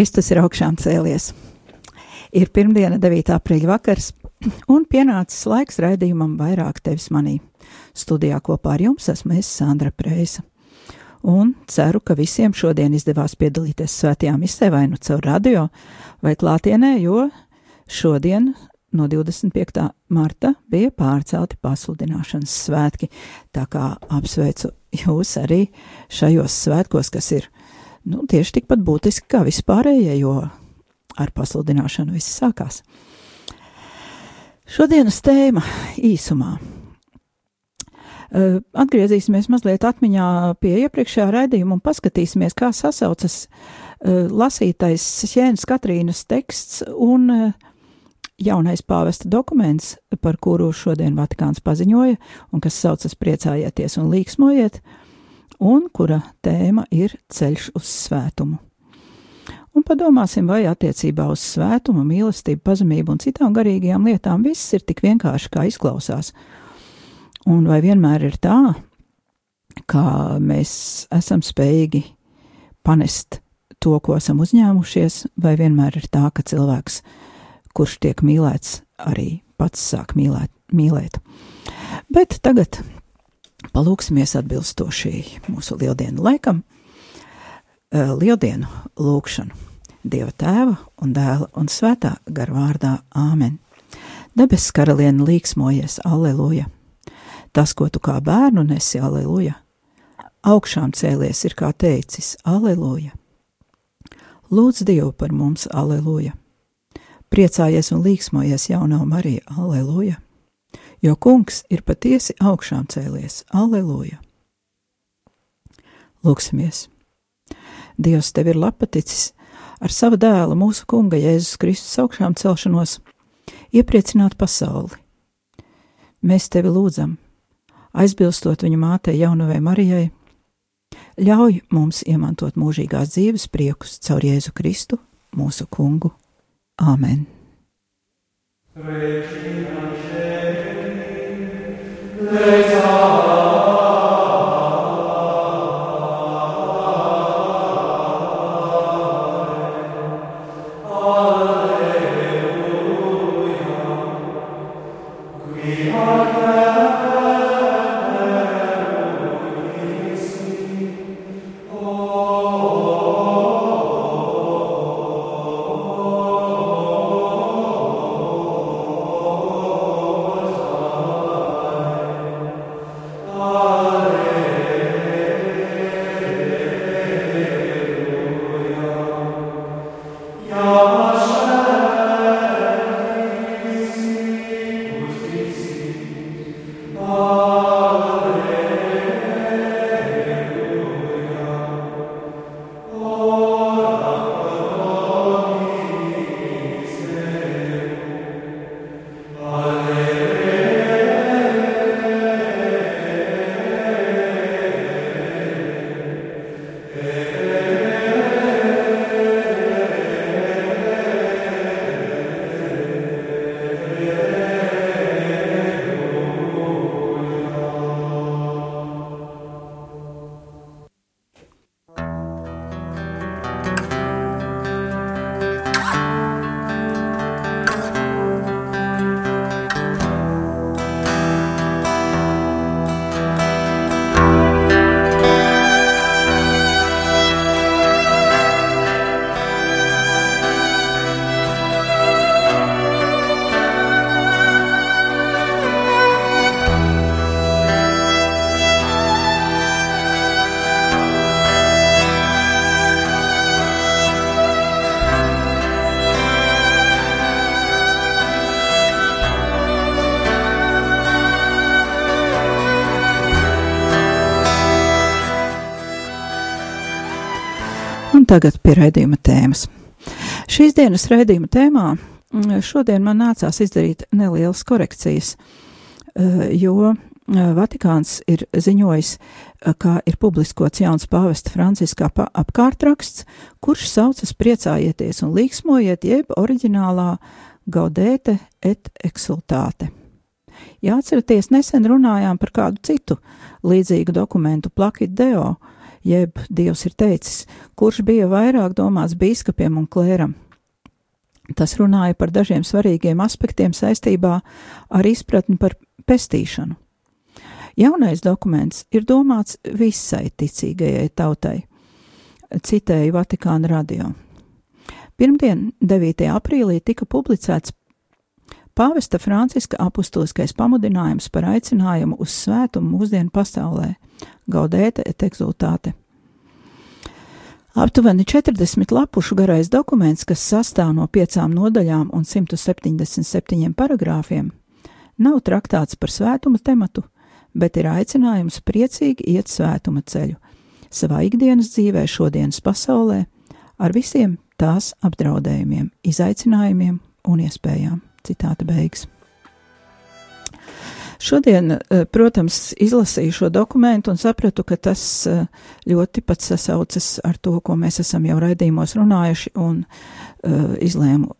Kristus ir augšām cēlies. Ir pirmdiena, 9. aprīļa vakars, un pienācis laiks raidījumam vairāk tevis manī. Studijā kopā ar jums esmu es Sandra Preisa. Un ceru, ka visiem šodien izdevās piedalīties svētajā misē vai nu caur radio vai klātienē, jo šodien no 25. marta bija pārcelti pasludināšanas svētki. Tā kā apsveicu jūs arī šajos svētkos, kas ir nu, tieši tikpat būtiski kā vispārējie, jo ar pasludināšanu viss sākās. Šodienas tēma īsumā. Uh, Atgriezīsimies mazliet atmiņā pie iepriekšējā raidījuma un paskatīsimies, kā sasaucas uh, lasītais Jēnas Katrīnas teksts un uh, jaunais pāvesta dokuments, par kuru šodien Vatikāns paziņoja, un kas saucas Priecājieties un līksmojiet, un kura tēma ir ceļš uz svētumu. Un padomāsim, vai attiecībā uz svētumu, mīlestību, pazemību un citām garīgajām lietām viss ir tik vienkārši, kā izklausās. Un vai vienmēr ir tā, ka mēs esam spējīgi panest to, ko esam uzņēmušies, vai vienmēr ir tā, ka cilvēks, kurš tiek mīlēts, arī pats sāk mīlēt. mīlēt. Bet tagad palūksimies atbilstoši mūsu lieldienu laikam, eh, lieldienu lūkšanu Dieva tēva un dēla un svētā gara vārdā Āmen. Debes karaliene līksmojies, aleluja! Tas, ko tu kā bērnu nesi, aleluja! Augšām cēlies ir kā teicis, aleluja! Lūdz Dievu par mums, aleluja! Priecājies un līksmojies jaunā Marija, aleluja! Jo kungs ir patiesi augšām cēlies, aleluja! Lūksimies! Dievs tev ir lapaticis ar savu dēlu, mūsu kunga Jēzus Kristus augšām celšanos, iepriecināt pasauli. Mēs tevi lūdzam, aizbilstot viņa mātei Jaunavai Marijai, ļauj mums iemantot mūžīgās dzīves priekus caur Jēzu Kristu, mūsu kungu. Āmen! Alleluia. Qui ad tagad pie raidījuma tēmas. Šīs dienas raidījuma tēmā mm, šodien man nācās izdarīt nelielas korekcijas, eh, jo eh, Vatikāns ir ziņojis, eh, ka ir publiskots jauns pāvesta Franciskā apkārtraksts, kurš saucas priecājieties un līksmojiet, jeb oriģinālā gaudēte et exultāte. Jāatceraties, nesen runājām par kādu citu līdzīgu dokumentu Plakit Deo, jeb Dievs ir teicis, kurš bija vairāk domāts bīskapiem un klēram. Tas runāja par dažiem svarīgiem aspektiem saistībā ar izpratni par pestīšanu. Jaunais dokuments ir domāts visai ticīgajai tautai, citēju Vatikāna radio. Pirmdien, 9. aprīlī, tika publicēts Pāvesta Franciska apustuliskais pamudinājums par aicinājumu uz svētumu mūsdienu pasaulē - gaudēta et exultāte. Aptuveni 40 lapušu garais dokuments, kas sastāv no piecām nodaļām un 177 paragrāfiem, nav traktāts par svētuma tematu, bet ir aicinājums priecīgi iet svētuma ceļu, savā ikdienas dzīvē, šodienas pasaulē, ar visiem tās apdraudējumiem, izaicinājumiem un iespējām. Citāta beigas. Šodien, eh, protams, izlasīju šo dokumentu un sapratu, ka tas eh, ļoti pats sasaucas ar to, ko mēs esam jau raidījumos runājuši, un uh, izlēmu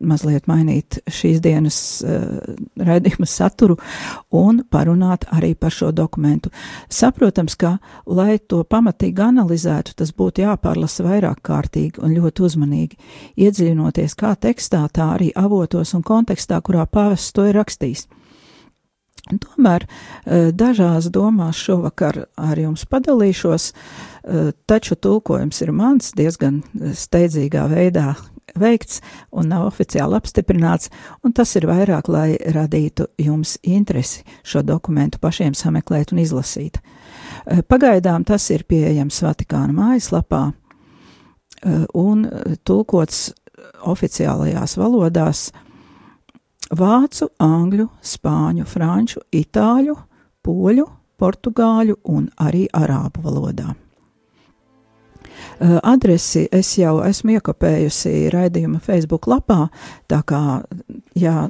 mazliet mainīt šīs dienas uh, raidījuma saturu un parunāt arī par šo dokumentu. Saprotams, ka, lai to pamatīgi analizētu, tas būtu jāpārlasa vairāk kārtīgi un ļoti uzmanīgi, iedziļinoties kā tekstā, tā arī avotos un kontekstā, kurā pāvests to ir rakstījis. Tomēr uh, dažās domās šovakar ar jums padalīšos, uh, taču tulkojums ir mans diezgan steidzīgā veidā veikts un nav oficiāli apstiprināts, un tas ir vairāk, lai radītu jums interesi šo dokumentu pašiem sameklēt un izlasīt. Eh, pagaidām tas ir pieejams Vatikāna mājaslapā eh, un tulkots oficiālajās valodās vācu, angļu, spāņu, franču, itāļu, poļu, portugāļu un arī arābu valodā. Eh, adresi es jau esmu iekopējusi raidījuma Facebook lapā, tā kā, jā,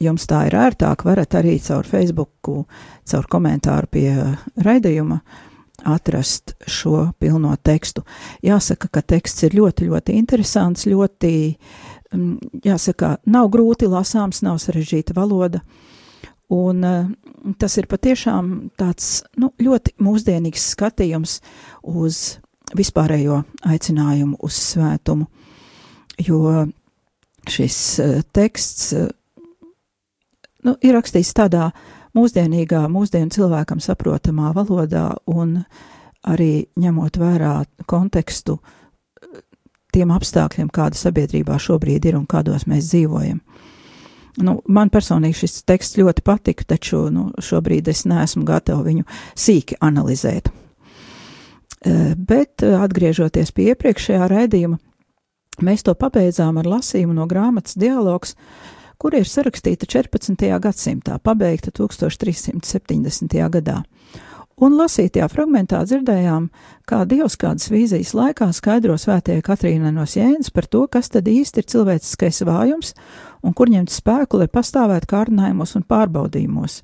jums tā ir ērtāk, varat arī caur Facebooku, caur komentāru pie raidījuma atrast šo pilno tekstu. Jāsaka, ka teksts ir ļoti, ļoti interesants, ļoti, mm, jāsaka, nav grūti lasāms, nav sarežģīta valoda. Un uh, tas ir patiešām tāds nu, ļoti mūsdienīgs skatījums uz vispārējo aicinājumu uz svētumu, jo šis uh, teksts uh, nu, ir rakstīts tādā mūsdienīgā, mūsdienu cilvēkam saprotamā valodā un arī ņemot vērā kontekstu uh, tiem apstākļiem, kāda sabiedrībā šobrīd ir un kādos mēs dzīvojam. Nu, man personīgi šis teksts ļoti patika, taču nu, šobrīd es neesmu gatava viņu sīki analizēt. Bet atgriežoties pie iepriekšējā raidījuma, mēs to pabeidzām ar lasījumu no grāmatas dialogs, kur ir sarakstīta 14. gadsimtā, pabeigta 1370. gadā. Un lasītajā fragmentā dzirdējām, kā Dievs kādas vīzijas laikā skaidro svētajai Katrīnai no Sienas par to, kas tad īsti ir cilvēciskais vājums un kur ņemt spēku, lai pastāvētu kārdinājumos un pārbaudījumos.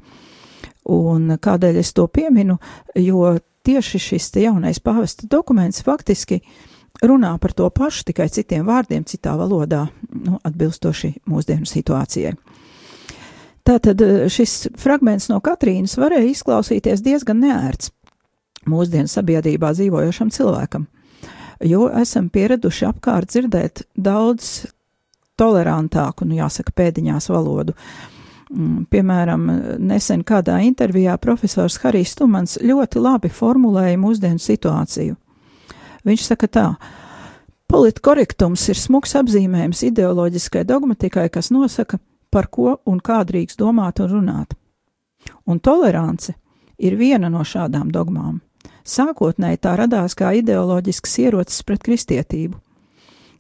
Un kādēļ es to pieminu, jo tieši šis jaunais pāvesta dokuments faktiski runā par to pašu, tikai citiem vārdiem, citā valodā, nu, atbilstoši mūsdienu situācijai. Tātad eh, šis fragments no Katrīnas varēja izklausīties diezgan neērts mūsdienu sabiedrībā dzīvojošam cilvēkam, jo esam pieraduši apkārt dzirdēt daudz tolerantāku, nu jāsaka, pēdiņās valodu, uh, piemēram, nesen kādā intervijā profesors Harijs Tumans ļoti labi formulēja mūsdienu situāciju. Viņš saka tā, politkorektums ir smuks apzīmējums ideoloģiskai dogmatikai, kas nosaka, par ko un kā drīkst domāt un runāt. Un tolerance ir viena no šādām dogmām. Sākotnēji tā radās kā ideoloģisks ierocis pret kristietību.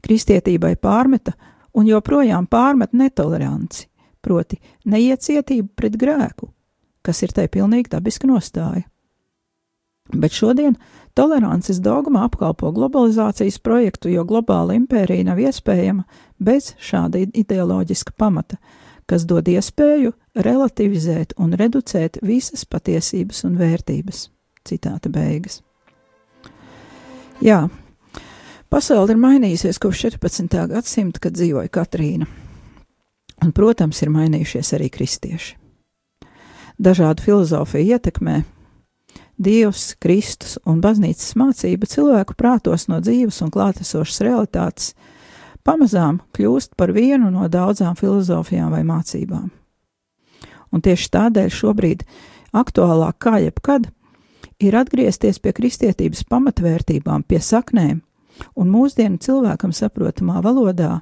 Kristietībai pārmeta un joprojām pārmet netoleranci, proti neiecietību pret grēku, kas ir tai pilnīgi dabiska nostāja. Bet šodien tolerances dogma apkalpo globalizācijas projektu, jo globāla impērija nav iespējama bez šāda ideoloģiska pamata, kas dod iespēju relativizēt un reducēt visas patiesības un vērtības. Citāta beigas. Jā, pasaule ir mainījusies kopš 14. gadsimta, kad dzīvoja Katrīna. Un, protams, ir mainījušies arī kristieši. Dažādu filozofiju ietekmē Dievs, Kristus un baznīcas mācība cilvēku prātos no dzīves un klātesošas realitātes pamazām kļūst par vienu no daudzām filozofijām vai mācībām. Un tieši tādēļ šobrīd aktuālāk kā jebkad ir atgriezties pie kristietības pamatvērtībām, pie saknēm un mūsdienu cilvēkam saprotamā valodā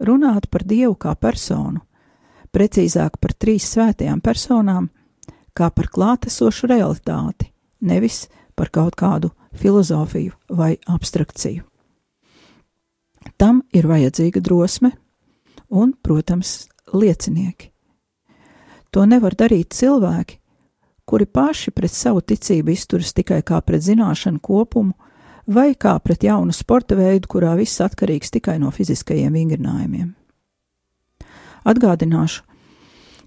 runāt par Dievu kā personu, precīzāk par trīs svētajām personām, kā par klātesošu realitāti, nevis par kaut kādu filozofiju vai abstrakciju. Tam ir vajadzīga drosme un, protams, liecinieki. To nevar darīt cilvēki, kuri paši pret savu ticību izturas tikai kā pret zināšanu kopumu vai kā pret jaunu sporta veidu, kurā viss atkarīgs tikai no fiziskajiem vingrinājumiem. Atgādināšu,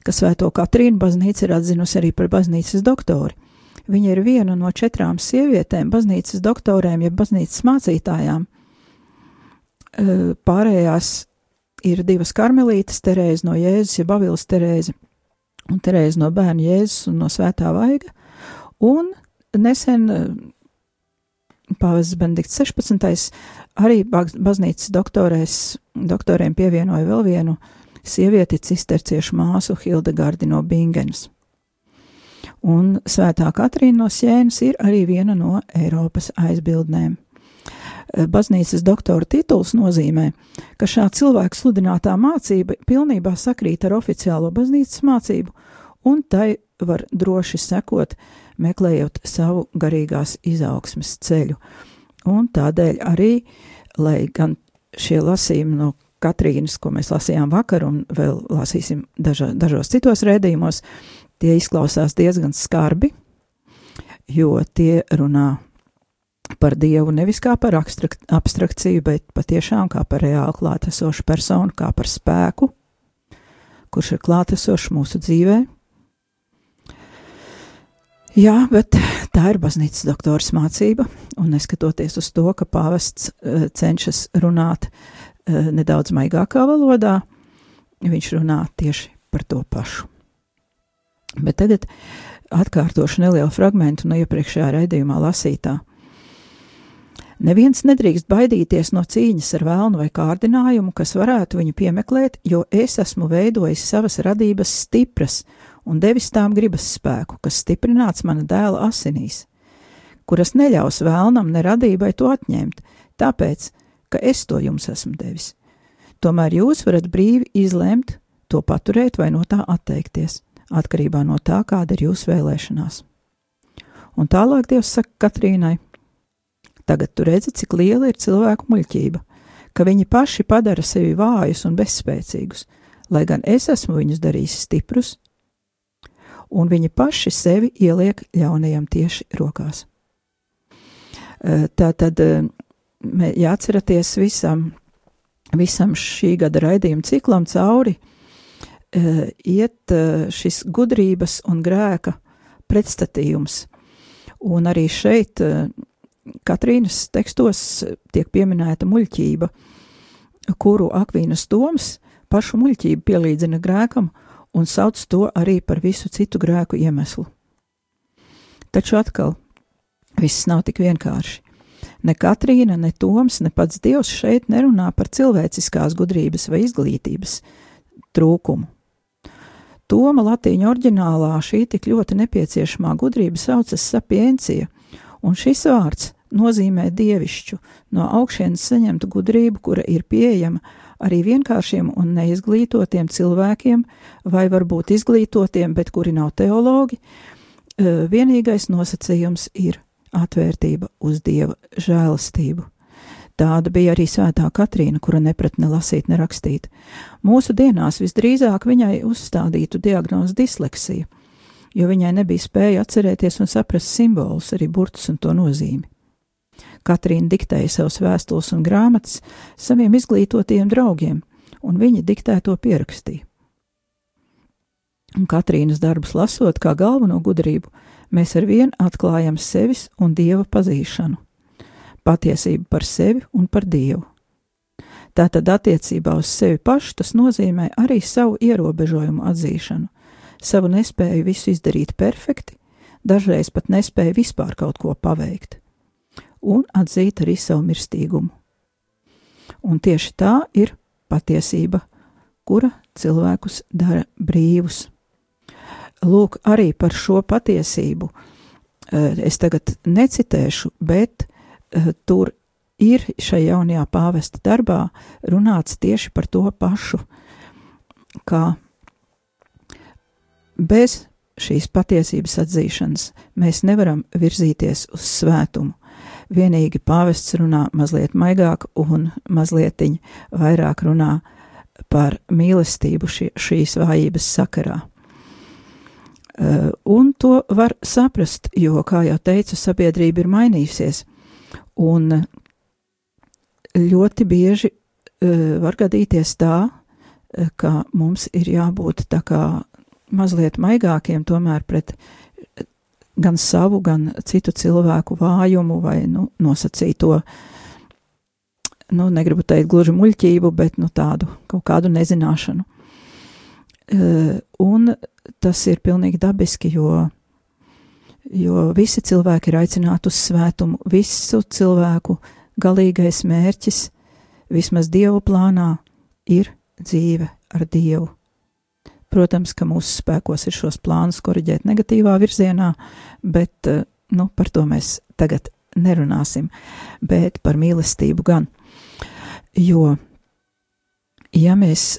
ka Svēto Katrīnu baznīca ir atzinusi arī par baznīcas doktori – Viņa ir viena no četrām sievietēm, baznīcas doktorēm, jeb baznīcas mācītājām. Pārējās ir divas karmelītes, Terēza no Jēzus, jeb Bavils Terēza, un Terēza no bērna Jēzus un no Svētā Vaiga. Un nesen Pāvests Benedikts 16. arī baznīcas doktorēs, doktoriem pievienoja vēl vienu sievieti, cisterciešu māsu Hildegardi no Bingenas. Un Svētā Katrīna no Sienas ir arī viena no Eiropas aizbildnēm. Eh, baznīcas doktora tituls nozīmē, ka šā cilvēka sludinātā mācība pilnībā sakrīt ar oficiālo baznīcas mācību, un tai var droši sekot, meklējot savu garīgās izaugsmes ceļu. Un tādēļ arī, lai gan šie lasījumi no Katrīnas, ko mēs lasījām vakar, un vēl lasīsim daža, dažos citos rēdījumos, Tie izklausās diezgan skarbi, jo tie runā par Dievu nevis kā par abstrakciju, bet patiešām kā par reāli klātesošu personu, kā par spēku, kurš ir klātesošs mūsu dzīvē. Jā, bet tā ir baznīcas doktora mācība, un neskatoties uz to, ka pāvests uh, cenšas runāt uh, nedaudz maigākā valodā, viņš runā tieši par to pašu. Bet tagad atkārtošu nelielu fragment no iepriekšējā raidījumā lasītā. Neviens nedrīkst baidīties no cīņas ar vēlnu vai kārdinājumu, kas varētu viņu piemeklēt, jo es esmu veidojis savas radības stipras un devis tām gribas spēku, kas stiprināts mana dēla asinīs, kuras neļaus vēlnam ne radībai to atņemt, tāpēc, ka es to jums esmu devis. Tomēr jūs varat brīvi izlemt to paturēt vai no tā atteikties atkarībā no tā, kāda ir jūsu vēlēšanās. Un tālāk Dievs saka Katrīnai: Tagad tu redzi, cik liela ir cilvēku muļķība, ka viņi paši padara sevi vājus un bezspēcīgus, lai gan es esmu viņus darījis stiprus, un viņi paši sevi ieliek ļaunajam tieši rokās. Tā tad jāatceraties visam, visam šī gada raidījuma ciklam cauri, Eh, iet šis gudrības un grēka pretstatījums. Un arī šeit Katrīnas tekstos tiek pieminēta muļķība, kuru Akvīnas doms pašu muļķību pielīdzina grēkam un sauc to arī par visu citu grēku iemeslu. Taču atkal, viss nav tik vienkārši. Ne Katrīna, ne Toms, ne pats Dievs šeit nerunā par cilvēciskās gudrības vai izglītības trūkumu. Toma latīņu oriģinālā šī tik ļoti nepieciešamā gudrība saucas sapiencija, un šis vārds nozīmē dievišķu, no augšienes saņemtu gudrību, kura ir pieejama arī vienkāršiem un neizglītotiem cilvēkiem, vai varbūt izglītotiem, bet kuri nav teologi. Vienīgais nosacījums ir atvērtība uz dieva žēlastību. Tāda bija arī svētā Katrīna, kura nepratne lasīt, nerakstīt. Mūsu dienās visdrīzāk viņai uzstādītu diagnozi disleksija, jo viņai nebija spēja atcerēties un saprast simbolus, arī burtus un to nozīmi. Katrīna diktēja savus vēstules un grāmatas saviem izglītotiem draugiem, un viņa diktēto pierakstīja. Un Katrīnas darbus lasot kā galveno gudrību, mēs ar vienu atklājam sevis un dieva pazīšanu, patiesību par sevi un par dievu. Tātad attiecībā uz sevi pašu tas nozīmē arī savu ierobežojumu atzīšanu, savu nespēju visu izdarīt perfekti, dažreiz pat nespēju vispār kaut ko paveikt, un atzīt arī savu mirstīgumu. Un tieši tā ir patiesība, kura cilvēkus dara brīvus. Lūk, arī par šo patiesību eh, es tagad necitēšu, bet eh, tur ir šajā jaunajā pāvesta darbā runāts tieši par to pašu, kā bez šīs patiesības atzīšanas mēs nevaram virzīties uz svētumu. Vienīgi pāvests runā mazliet maigāk un mazliet vairāk runā par mīlestību šī, šīs vājības sakarā. Uh, un to var saprast, jo, kā jau teicu, sabiedrība ir mainījusies, un ļoti bieži uh, var gadīties tā, uh, ka mums ir jābūt tā kā mazliet maigākiem tomēr pret gan savu, gan citu cilvēku vājumu vai nu, nosacīto, nu, negribu teikt gluži muļķību, bet nu, tādu kaut kādu nezināšanu. Uh, un tas ir pilnīgi dabiski, jo, jo visi cilvēki ir aicināti uz svētumu, visu cilvēku galīgais mērķis, vismaz Dievu plānā, ir dzīve ar Dievu. Protams, ka mūsu spēkos ir šos plānus koriģēt negatīvā virzienā, bet eh, nu, par to mēs tagad nerunāsim, bet par mīlestību gan. Jo, ja mēs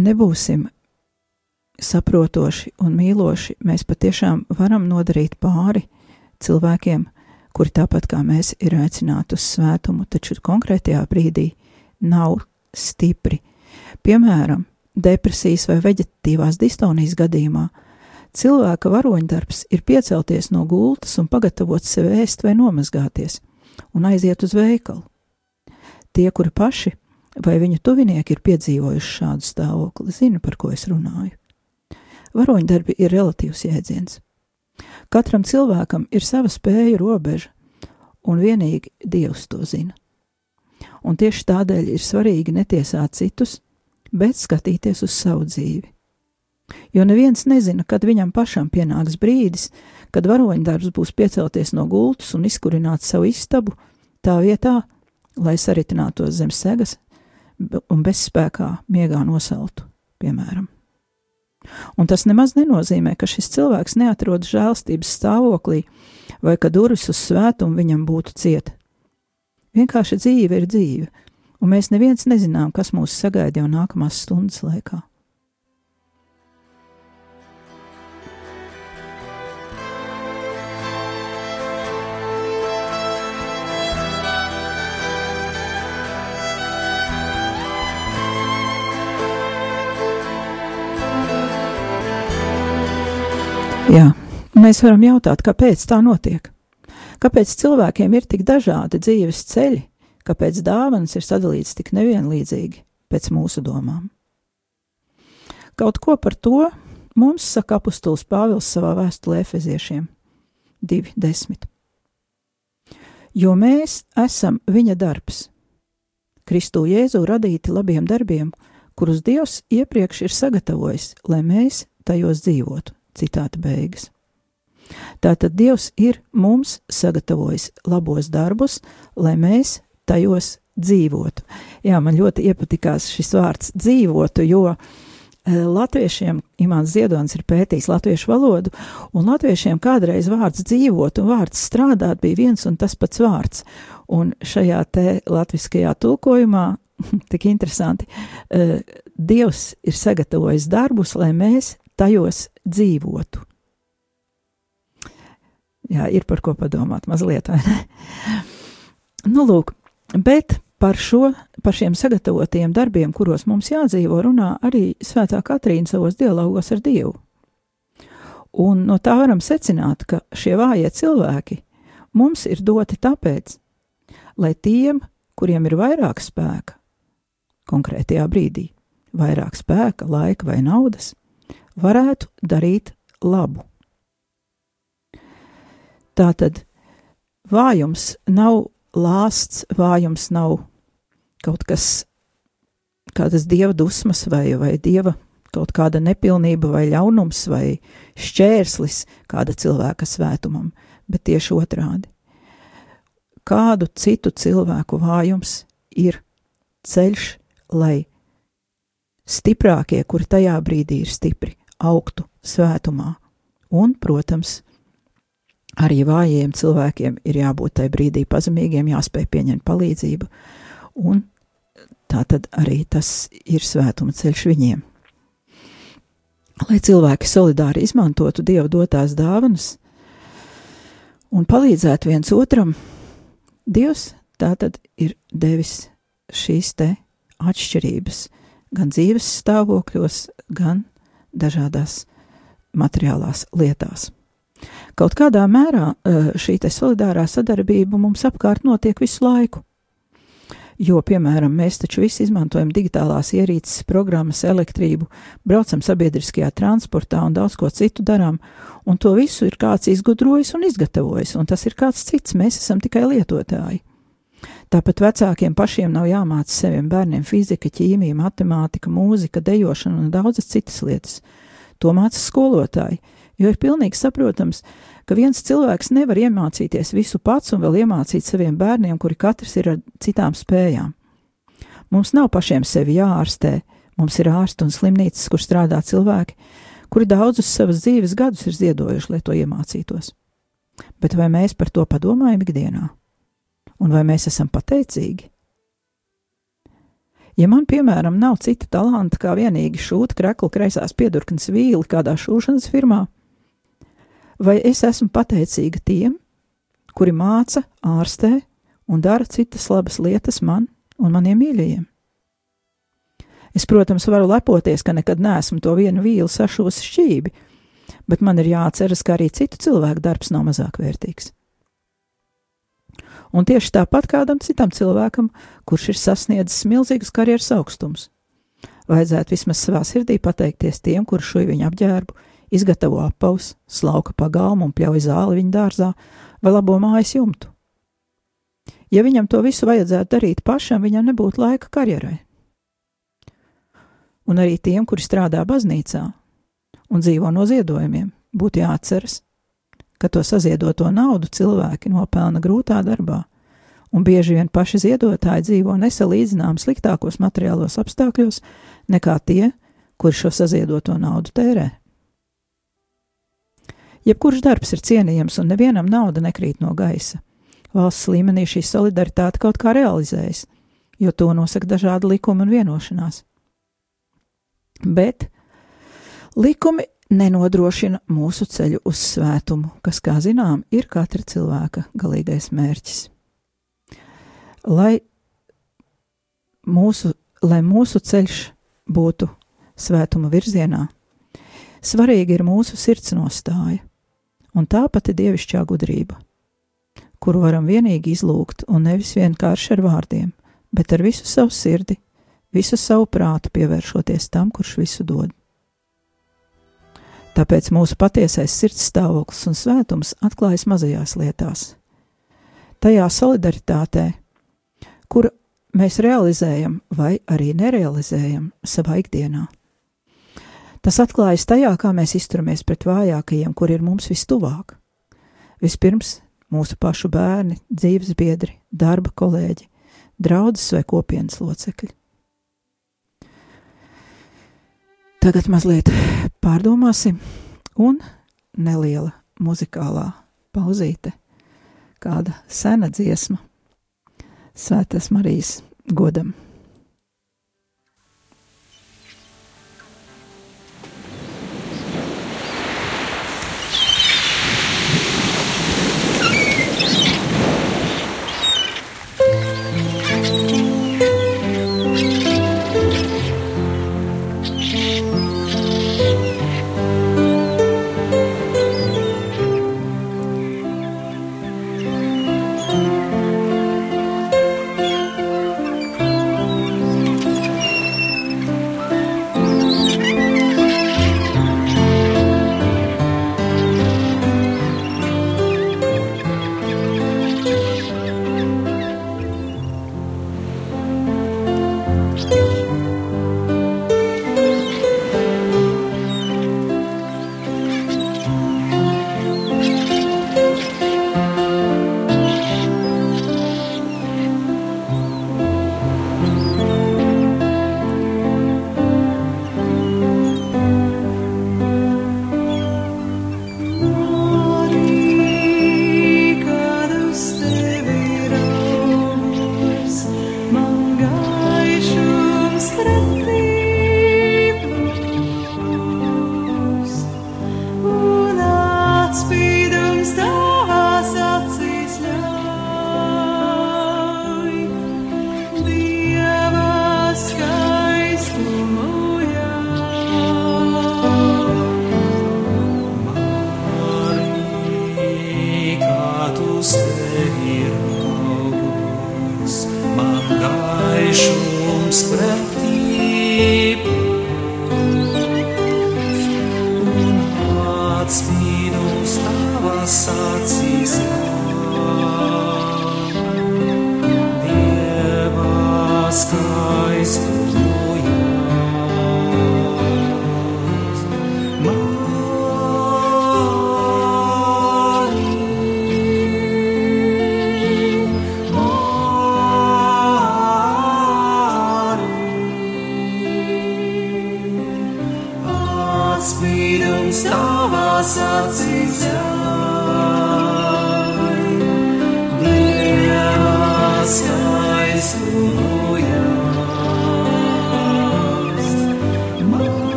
nebūsim saprotoši un mīloši, mēs patiešām varam nodarīt pāri cilvēkiem, kuri tāpat kā mēs ir aicināti uz svētumu, taču konkrētajā brīdī nav stipri. Piemēram, depresijas vai veģetīvās distonijas gadījumā cilvēka varoņdarbs ir piecelties no gultas un pagatavot sev ēst vai nomazgāties un aiziet uz veikalu. Tie, kuri paši vai viņu tuvinieki ir piedzīvojuši šādu stāvokli, zina, par ko es runāju. Varoņdarbi ir relatīvs jēdziens. Katram cilvēkam ir sava spēja robeža, un vienīgi Dievs to zina. Un tieši tādēļ ir svarīgi netiesāt citus, bet skatīties uz savu dzīvi. Jo neviens nezina, kad viņam pašam pienāks brīdis, kad varoņdarbs būs piecelties no gultas un izkurināt savu istabu tā vietā, lai saritinātos zem segas un bezspēkā miegā nosaltu, piemēram. Un tas nemaz nenozīmē, ka šis cilvēks neatrodas žēlstības stāvoklī vai ka durvis uz svētumu viņam būtu cieta. Vienkārši dzīve ir dzīve, un mēs neviens nezinām, kas mūs sagaida jau nākamās stundas laikā. Jā, mēs varam jautāt, kāpēc tā notiek? Kāpēc cilvēkiem ir tik dažādi dzīves ceļi, kāpēc dāvanas ir sadalītas tik nevienlīdzīgi pēc mūsu domām? Kaut ko par to mums saka apustulis Pāvils savā vēstulē Efeziešiem 2.10. Jo mēs esam viņa darbs, Kristu Jēzu radīti labiem darbiem, kurus Dievs iepriekš ir sagatavojis, lai mēs tajos dzīvotu. Citāta beigas. Tātad Dievs ir mums sagatavojis labos darbus, lai mēs tajos dzīvotu. Jā, man ļoti iepatikās šis vārds dzīvotu, jo e, latviešiem Imants Ziedonis ir pētījis latviešu valodu, un latviešiem kādreiz vārds dzīvot un vārds strādāt bija viens un tas pats vārds. Un šajā te latviskajā tulkojumā, tik interesanti, e, Dievs ir sagatavojis darbus, lai mēs tajos dzīvotu. Jā, ir par ko padomāt mazliet, vai ne? Nu, lūk, bet par šo, par šiem sagatavotajiem darbiem, kuros mums jādzīvo, runā arī Svētā Katrīna savos dialogos ar Dievu. Un no tā varam secināt, ka šie vājie cilvēki mums ir doti tāpēc, lai tiem, kuriem ir vairāk spēka, konkrētajā brīdī, vairāk spēka, laika vai naudas, varētu darīt labu. Tātad vājums nav lāsts, vājums nav kaut kas, kādas dieva dusmas vai, vai dieva kaut kāda nepilnība vai ļaunums vai šķērslis kāda cilvēka svētumam, bet tieši otrādi. Kādu citu cilvēku vājums ir ceļš, lai stiprākie, kuri tajā brīdī ir stipri, augtu svētumā. Un, protams, arī vājiem cilvēkiem ir jābūt tajā brīdī pazemīgiem, jāspēj pieņemt palīdzību, un tā tad arī tas ir svētuma ceļš viņiem lai cilvēki solidāri izmantotu Dieva dotās dāvanas un palīdzētu viens otram, Dievs tātad ir devis šīs te atšķirības gan dzīves stāvokļos, gan dažādās materiālās lietās. Kaut kādā mērā eh, šī solidārā sadarbība mums apkārt notiek visu laiku jo, piemēram, mēs taču visi izmantojam digitālās ierīces, programmas, elektrību, braucam sabiedriskajā transportā un daudz ko citu darām, un to visu ir kāds izgudrojis un izgatavojis, un tas ir kāds cits, mēs esam tikai lietotāji. Tāpat vecākiem pašiem nav jāmāca saviem bērniem fizika, ķīmija, matemātika, mūzika, dejošana un daudzas citas lietas. To māca skolotāji, jo ir pilnīgi saprotams, ka viens cilvēks nevar iemācīties visu pats un vēl iemācīt saviem bērniem, kuri katrs ir ar citām spējām. Mums nav pašiem sevi jāārstē, mums ir ārsti un slimnīcas, kur strādā cilvēki, kuri daudzus savas dzīves gadus ir ziedojuši, lai to iemācītos. Bet vai mēs par to padomājam ikdienā? Un vai mēs esam pateicīgi? Ja man, piemēram, nav cita talanta kā vienīgi šūt krekla kreisās piedurknes vīli kādā šūšanas firmā, vai es esmu pateicīga tiem, kuri māca, ārstē un dara citas labas lietas man un maniem mīļajiem. Es, protams, varu lepoties, ka nekad neesmu to vienu vīlu sašos šķībi, bet man ir jāatceras, ka arī citu cilvēku darbs nav mazāk vērtīgs. Un tieši tāpat kādam citam cilvēkam, kurš ir sasniedzis milzīgus karjeras augstumus, vajadzētu vismaz savā sirdī pateikties tiem, kurš šo viņu apģērbu, izgatavo apaus, slauka pagalmu un pļauj zāli viņa dārzā vai labo mājas jumtu. Ja viņam to visu vajadzētu darīt pašam, viņam nebūtu laika karjerai. Un arī tiem, kuri strādā baznīcā un dzīvo no ziedojumiem, būtu jāatceras, ka to saziedoto naudu cilvēki nopelna grūtā darbā, un bieži vien paši ziedotāji dzīvo nesalīdzinām sliktākos materiālos apstākļos nekā tie, kuri šo saziedoto naudu tērē. Jebkurš darbs ir cienījams, un nevienam nauda nekrīt no gaisa. Valsts līmenī šī solidaritāte kaut kā realizējas, jo to nosaka dažādi likumi un vienošanās. Bet likumi nenodrošina mūsu ceļu uz svētumu, kas, kā zinām, ir katra cilvēka galīgais mērķis. Lai mūsu, lai mūsu ceļš būtu svētuma virzienā, svarīga ir mūsu sirds nostāja un tā pati dievišķā gudrība, kuru varam vienīgi izlūgt un nevis vienkārši ar vārdiem, bet ar visu savu sirdi, visu savu prātu pievēršoties tam, kurš visu dod. Tāpēc mūsu patiesais sirds stāvoklis un svētums atklājas mazajās lietās. Tajā solidaritātē, kur mēs realizējam vai arī nerealizējam savā ikdienā. Tas atklājas tajā, kā mēs izturamies pret vājākajiem, kur ir mums vistuvāk. Vispirms mūsu pašu bērni, dzīves biedri, darba kolēģi, draugs vai kopienas locekļi. Tagad mazliet pārdomāsim, un neliela muzikālā pauzīte, kāda sena dziesma, Svētās Marijas godam.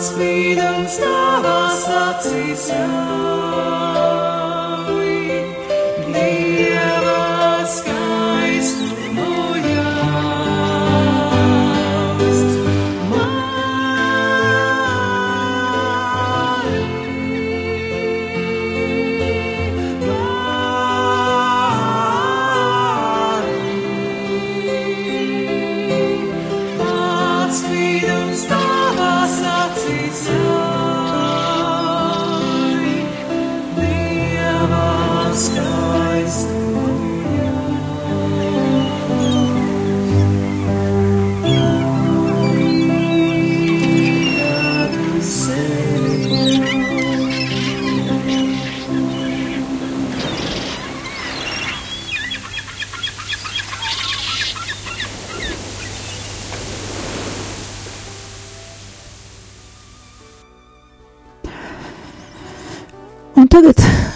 Atspīdams tavās acīs ļauj.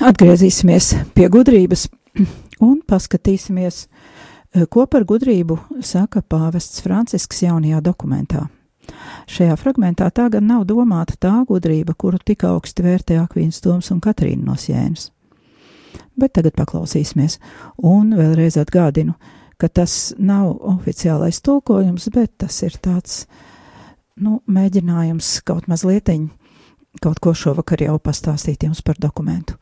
Atgriezīsimies pie gudrības un paskatīsimies, eh, ko par gudrību saka pāvests Francisks jaunajā dokumentā. Šajā fragmentā tā gan nav domāta tā gudrība, kuru tik augsti vērtē Akvīns Toms un Katrīna no Sienas. Bet tagad paklausīsimies, un vēlreiz atgādinu, ka tas nav oficiālais tulkojums, bet tas ir tāds, nu, mēģinājums kaut mazlietiņ, kaut ko šovakar jau pastāstīt jums par dokumentu.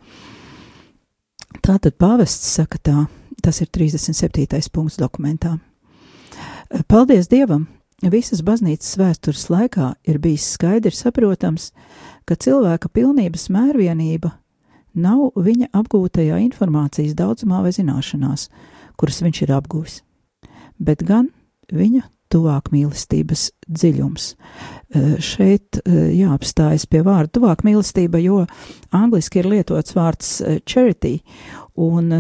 Tātad pāvests saka tā, tas ir 37. punkts dokumentā. Paldies Dievam! Visas baznīcas vēstures laikā ir bijis skaidri saprotams, ka cilvēka pilnības mērvienība nav viņa apgūtajā informācijas daudzumā vai zināšanās, kuras viņš ir apguvis, bet gan viņa tuvāk mīlestības dziļums. Eh, šeit eh, jāapstājas pie vārda tuvāk mīlestība, jo angliski ir lietots vārds eh, charity, un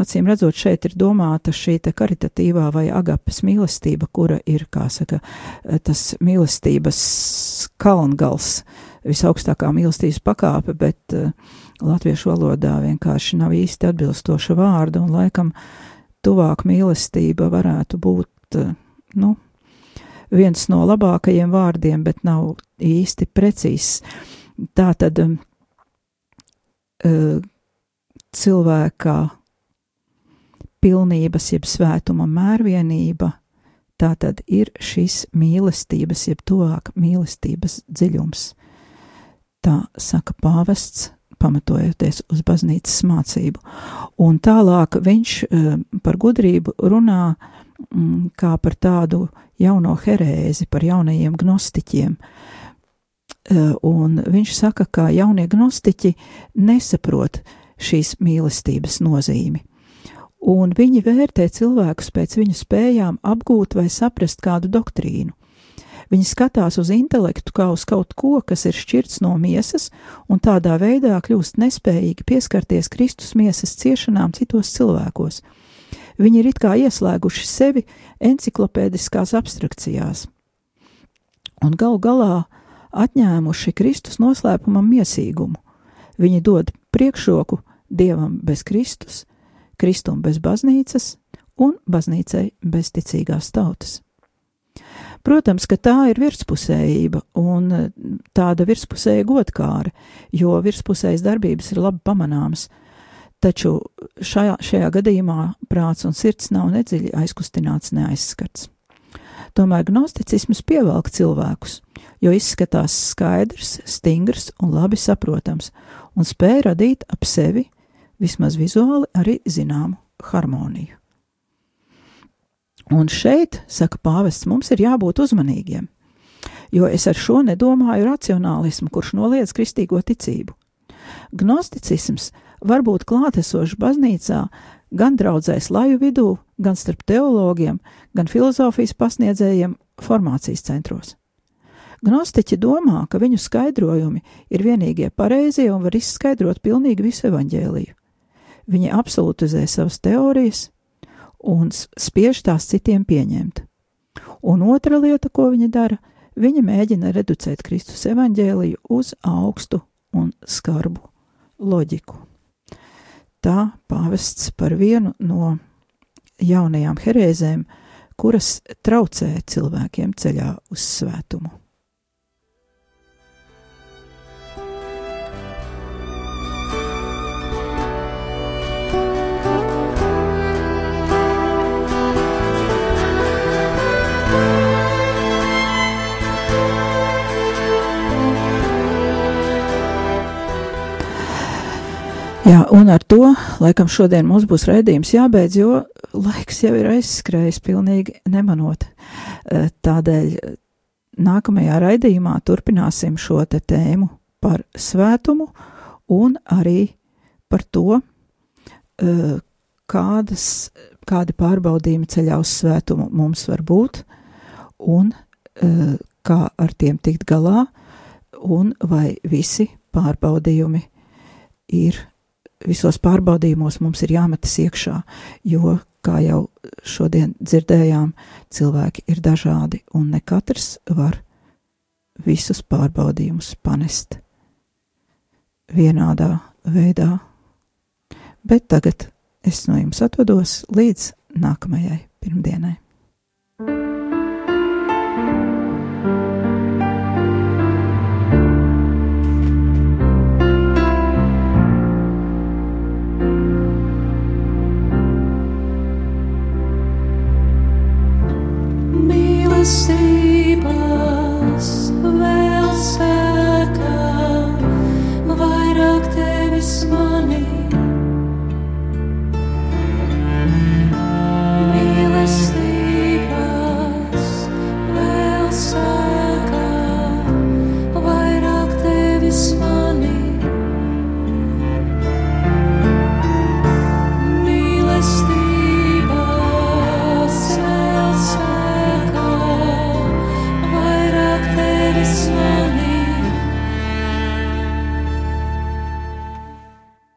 acīm redzot šeit ir domāta šī te karitatīvā vai agapes mīlestība, kura ir, kā saka, tas mīlestības kalngals, visaugstākā mīlestības pakāpe, bet latviešu valodā vienkārši nav īsti atbilstoša vārda, un laikam tuvāk mīlestība varētu būt, nu, viens no labākajiem vārdiem, bet nav īsti precīzs. Tā tad uh, cilvēkā pilnības, jeb svētuma mērvienība, tā tad ir šis mīlestības, jeb tuvāk mīlestības dziļums. Tā saka pāvests, pamatojoties uz baznīcas mācību. Un tālāk viņš uh, par gudrību runā mm, kā par tādu jauno herēzi, par jaunajiem gnostiķiem. Uh, un viņš saka, ka jaunie gnostiķi nesaprot šīs mīlestības nozīmi. Un viņi vērtē cilvēkus pēc viņu spējām apgūt vai saprast kādu doktrīnu. Viņi skatās uz intelektu kā uz kaut ko, kas ir šķirts no miesas, un tādā veidā kļūst nespējīgi pieskarties Kristus miesas ciešanām citos cilvēkos. Viņi ir it kā ieslēguši sevi enciklopēdiskās abstrakcijās, un gal galā atņēmuši Kristus noslēpumam miesīgumu. Viņi dod priekšroku Dievam bez Kristus, Kristum bez baznīcas un baznīcai bez ticīgās tautas. Protams, ka tā ir virspusējība un e, tāda virspusēja godkāra, jo virspusējas darbības ir labi pamanāmas, taču šajā, šajā gadījumā prāts un sirds nav nedziļi aizkustināts, neaizskarts. Tomēr gnosticisms pievelk cilvēkus, jo izskatās skaidrs, stingrs un labi saprotams, un spēj radīt ap sevi, vismaz vizuāli, arī zināmu harmoniju. Un šeit, saka pāvests, mums ir jābūt uzmanīgiem, jo es ar šo nedomāju racionālismu, kurš noliedz kristīgo ticību. Gnosticisms var būt klātesošs baznīcā gan draudzēs laju vidū, gan starp teologiem, gan filozofijas pasniedzējiem formācijas centros. Gnostiķi domā, ka viņu skaidrojumi ir vienīgie pareizie un var izskaidrot pilnīgi visu evaņģēliju. Viņi absolutizē savas teorijas, un spiež tās citiem pieņemt. Un otra lieta, ko viņa dara, viņa mēģina reducēt Kristus evaņģēliju uz augstu un skarbu loģiku. Tā pāvests par vienu no jaunajām herēzēm, kuras traucē cilvēkiem ceļā uz svētumu. Jā, un ar to laikam šodien mums būs raidījums jābeidz, jo laiks jau ir aizskrējis pilnīgi nemanot. Eh, tādēļ nākamajā raidījumā turpināsim šo te tēmu par svētumu un arī par to, eh, kādas, kādi pārbaudījumi ceļā uz svētumu mums var būt un kā ar tiem tikt galā un vai visi pārbaudījumi ir visos pārbaudījumos mums ir jāmetas iekšā, jo, kā jau šodien dzirdējām, cilvēki ir dažādi un ne katrs var visus pārbaudījumus panest vienādā veidā. Bet tagad es no jums atvados līdz nākamajai pirmdienai. stay